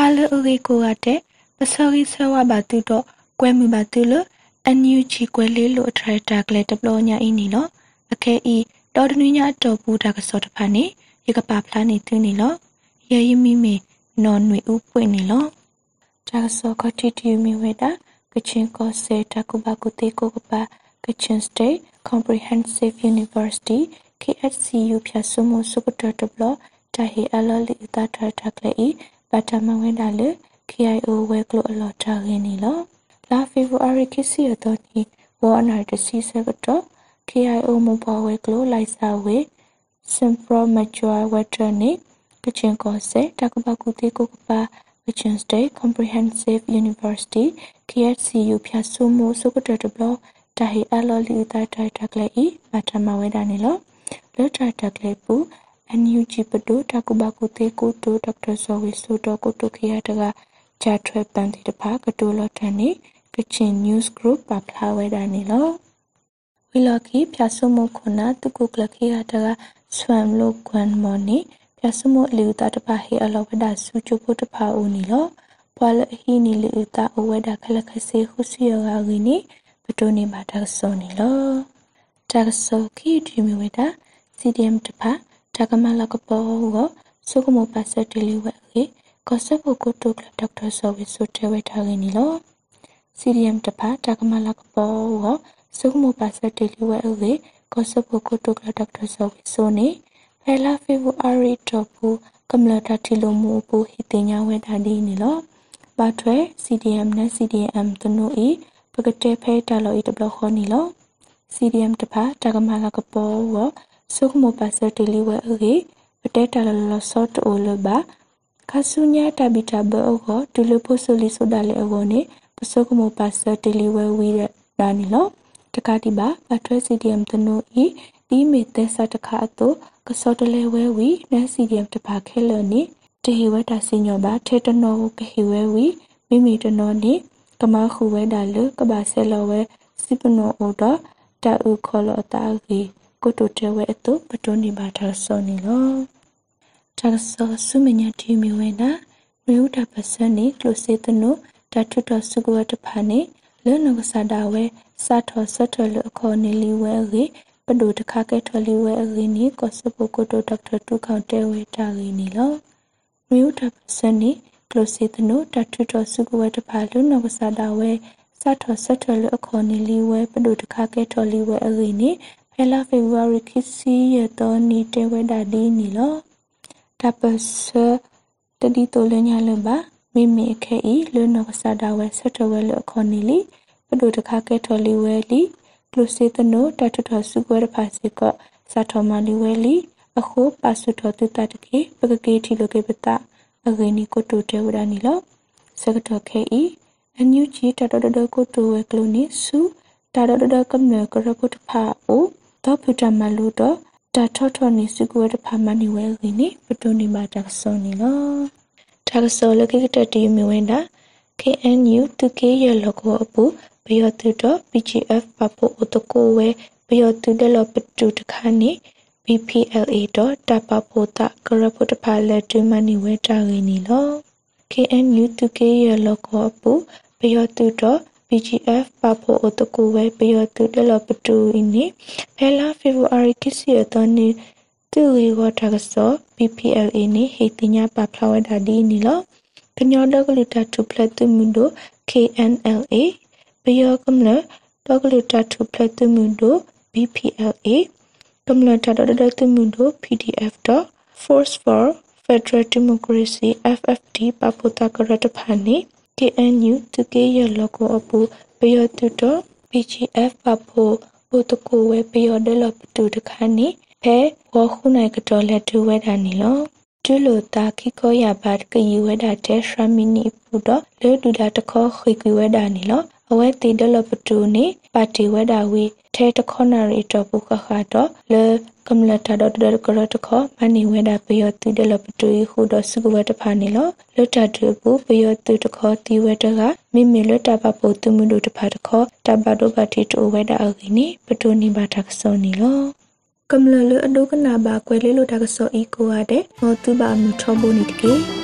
ဟာလအရီကိုရတဲ့ပစောရီဆဝဘာတူတော့ကွဲမှုပါတူလို့အန်ယူချီကွဲလေးလို့အထရက်တာကလေးတပလို့ညာအင်းနီလို့အခဲဤတော်တနည်းညာတော်ပူတာကစောတဖာနေရကပါဖလားနေသူနေလို့ရဲယမိမေနော်နွေဥပွင့်နေလို့တာစောကတိတီမီဝေတာကချင်းကောစေတကုဘကုတေကိုကပါ Kachin State Comprehensive University KHCU ဖြတ်ဆုမှုစုကတတဘလတဟေအလလီတာထထကလေ ဘတ်တမဝဲတာလေ KIO ဝဲကလိုအလော်တာရင်းနီလောလာဖေဗူအာရီကစီရတော့နီဝါနာတစီစကတော့ KIO မပေါ်ဝဲကလိုလိုက်စာဝဲ Simpro Major Veteran ကချင်ကောစေတကပကူတေကိုကပါ Kachin State Comprehensive University KHCU ဖြတ်ဆုမှုစုကတတဘလတာဟီအလော်လီတာတိုင်တကလေဤမထမဝဲတာနေလောလောတာတကလေပူ NUG ပဒိုတကုဘကုတေကိုတိုဒေါက်တာဇော်ဝီဆိုတော့ကိုတိုခရတကဂျာထွဲပန်တီတဖာကတိုလော်တန်နေကချင် news group ပပလာဝဲတာနေလောဝီလကီပြဆုမခုနာတုကုကလခိရတကဆွမ်လိုကွမ်မော်နီပြဆုမအလီဥတာတဖာဟေအလောဝဒဆူချိုဖို့တဖာဦးနီလောပွာလဟီနီလီဥတာအဝဒခလခစေခုစီယောဂါဂီနီပတိုနေမှာတက်ဆောနေလောတက်ဆောခီဒီမီဝေတာ CDM တဖာ တကမလကပေါ်ကိုစုကမပါစတလီဝဲကေကောဆပ်ကိုကိုတိုကလဒေါက်တာဆောဝီဆိုတဲဝဲထားနေလော CDM တဖာတကမလကပေါ်ကိုစုကမပါစတလီဝဲကေကောဆပ်ကိုကိုတိုကလဒေါက်တာဆောဝီဆိုနေဖဲလာဖေဗူအာရီတော့ဘူးကမလတာတီလိုမူပူဟိတင်ညာဝဲတာဒီနေလောဘာထွဲ CDM နဲ့ CDM တနူဤပကတဲ့ဖဲတာလောဤတဘလခေါနီလော CDM တဖာတကမလာကပေါ်ဝ ဆုခမပါစတလီဝဲအေပတဲတာလလဆော့တိုလဘခဆုညာတဘီတဘောကိုဒူလပိုဆိုလီဆိုဒါလေအောနေပဆုခမပါစတလီဝဲဝီရဒါနီလောတကတိပါပထွဲ CDM တနိုဤဒီမီသက်စတခါအတုကစောတလဲဝဲဝီနန် CDM တပါခဲလနီတဟိဝတာစညောပါထေတနောကဟိဝဲဝီမိမိတနောနီကမခုဝဲဒါလကဘာဆဲလောဝဲစိပနောအိုဒတာဥခေါ်လောတာဂီ ကိုတိုတဲဝဲအတုပတိုနေပါတာစောနေလောတာဆောဆုမညာတီမီဝဲနာမြူတာပစနေကလိုစေတနုတထုတဆုကဝတဖာနေလဲနကစားတာဝဲစာထောဆတ်တော်လအခေါ်နေလီဝဲရေပဒိုတခါကဲထော်လီဝဲအင်းနီကောစပိုကိုတိုဒေါက်တာတူခေါန်တဲဝဲတာရင်းနီလောမြူတာပစနေကလိုစီတနုတထုတော်စုကဝဲတဖာလူနဝဆာတာဝဲစထော်ဆက်ထော်လအခေါ်နေလီဝဲပဒုတခါကဲထော်လီဝဲအရီနေ ဖဲလာဖေဗူအာရီခစ်စီရတော်နီတဲဝဲဒါဒီနီလောတပစတဒီတိုလညာလဘမိမိအခဲဤလူနဝဆာတာဝဲဆက်ထော်ဝဲလအခေါ်နေလီပဒုတခါကဲထော်လီဝဲလီကလိုစီတနုတထုတော်စုကဝဲတဖာစီကစထော်မလီဝဲလီအခုပါစုတော်တူတတကေပကကေတီလိုကေပတာအဂိနီကိုတိုတဲဝဒနီလောစကတော့ခဲဤအန်ယူဂျီတတတကိုတိုဝဲကလိုနီစုတတတကမ္နကရပုတဖာအို တော့ဖူတမလူတော့တာထောထောနီစုကွဲတဖာမနီဝဲဂိနီပတိုနီမာတာဆောနီလောတာဆောလကိကတတီမီဝင်းတာ KNU တူကေရလကောအပူဘယောတူတော့ PGF ပပိုအတကိုဝဲဘယောတူဒလပတူတခါနီ BPLA တော့တပပိုတာကရပုတဖာလက်တွမနီဝဲတာရင်းနီလော KNU တူကေရလောကောပူပယောတူတော့ PGF ပပိုအတကူဝဲပယောတူတ လပတူအင်းနီဖဲလာဖေဗူအာရီကစီရတနီတူရီဝတာကစော BPLA နီဟေတညာပဖလာဝဒါဒီနီလောကညောဒကလူတာတူပလက်တူမူဒို KNLA ပယောကမလဒကလူတာတူပလက်တူမူဒို BPLA ကမ္လတာဒဒတမှုတို့ PDF တော့ Force for Federal Democracy FFD ပပတာကရတဖာနေ KNU တကေရလောကိုအပူပယောတုတော့ PGF ပပိုဘုတကိုဝဲပယောဒလပတူတခါနေဖဲဝခုနိုင်ကတော်လက်တူဝဲတာနေလောကျလိုတာခိခောရပါတကယူဝဲတာတဲ့ရှမီနီပူတော့လေဒူတာတခောခိကွေဝဲတာနေလော အဝဲတီဒလပတူနေပါတီဝဲတာဝီထဲတခေါနာရီတော့ပုခခတော့လေကမ္လတာတော့ဒရကရတခေါမနီဝဲတာပယောတီဒလပတူဟုတော့စုကဝဲတဖာနေလောလွတ်တာတူဘူးပယောတူတခေါတီဝဲတကမိမိလွတ်တာပပိုတူမှုတို့တဖာတခေါတဘတော့ပါတီတူဝဲတာအကိနေပတူနေပါတာကစောနေလောကမ္လလအဒုကနာဘာကွဲလေးလိုတာကစောဤကိုရတဲ့မောတူပါမီထောဘိုနီတကေ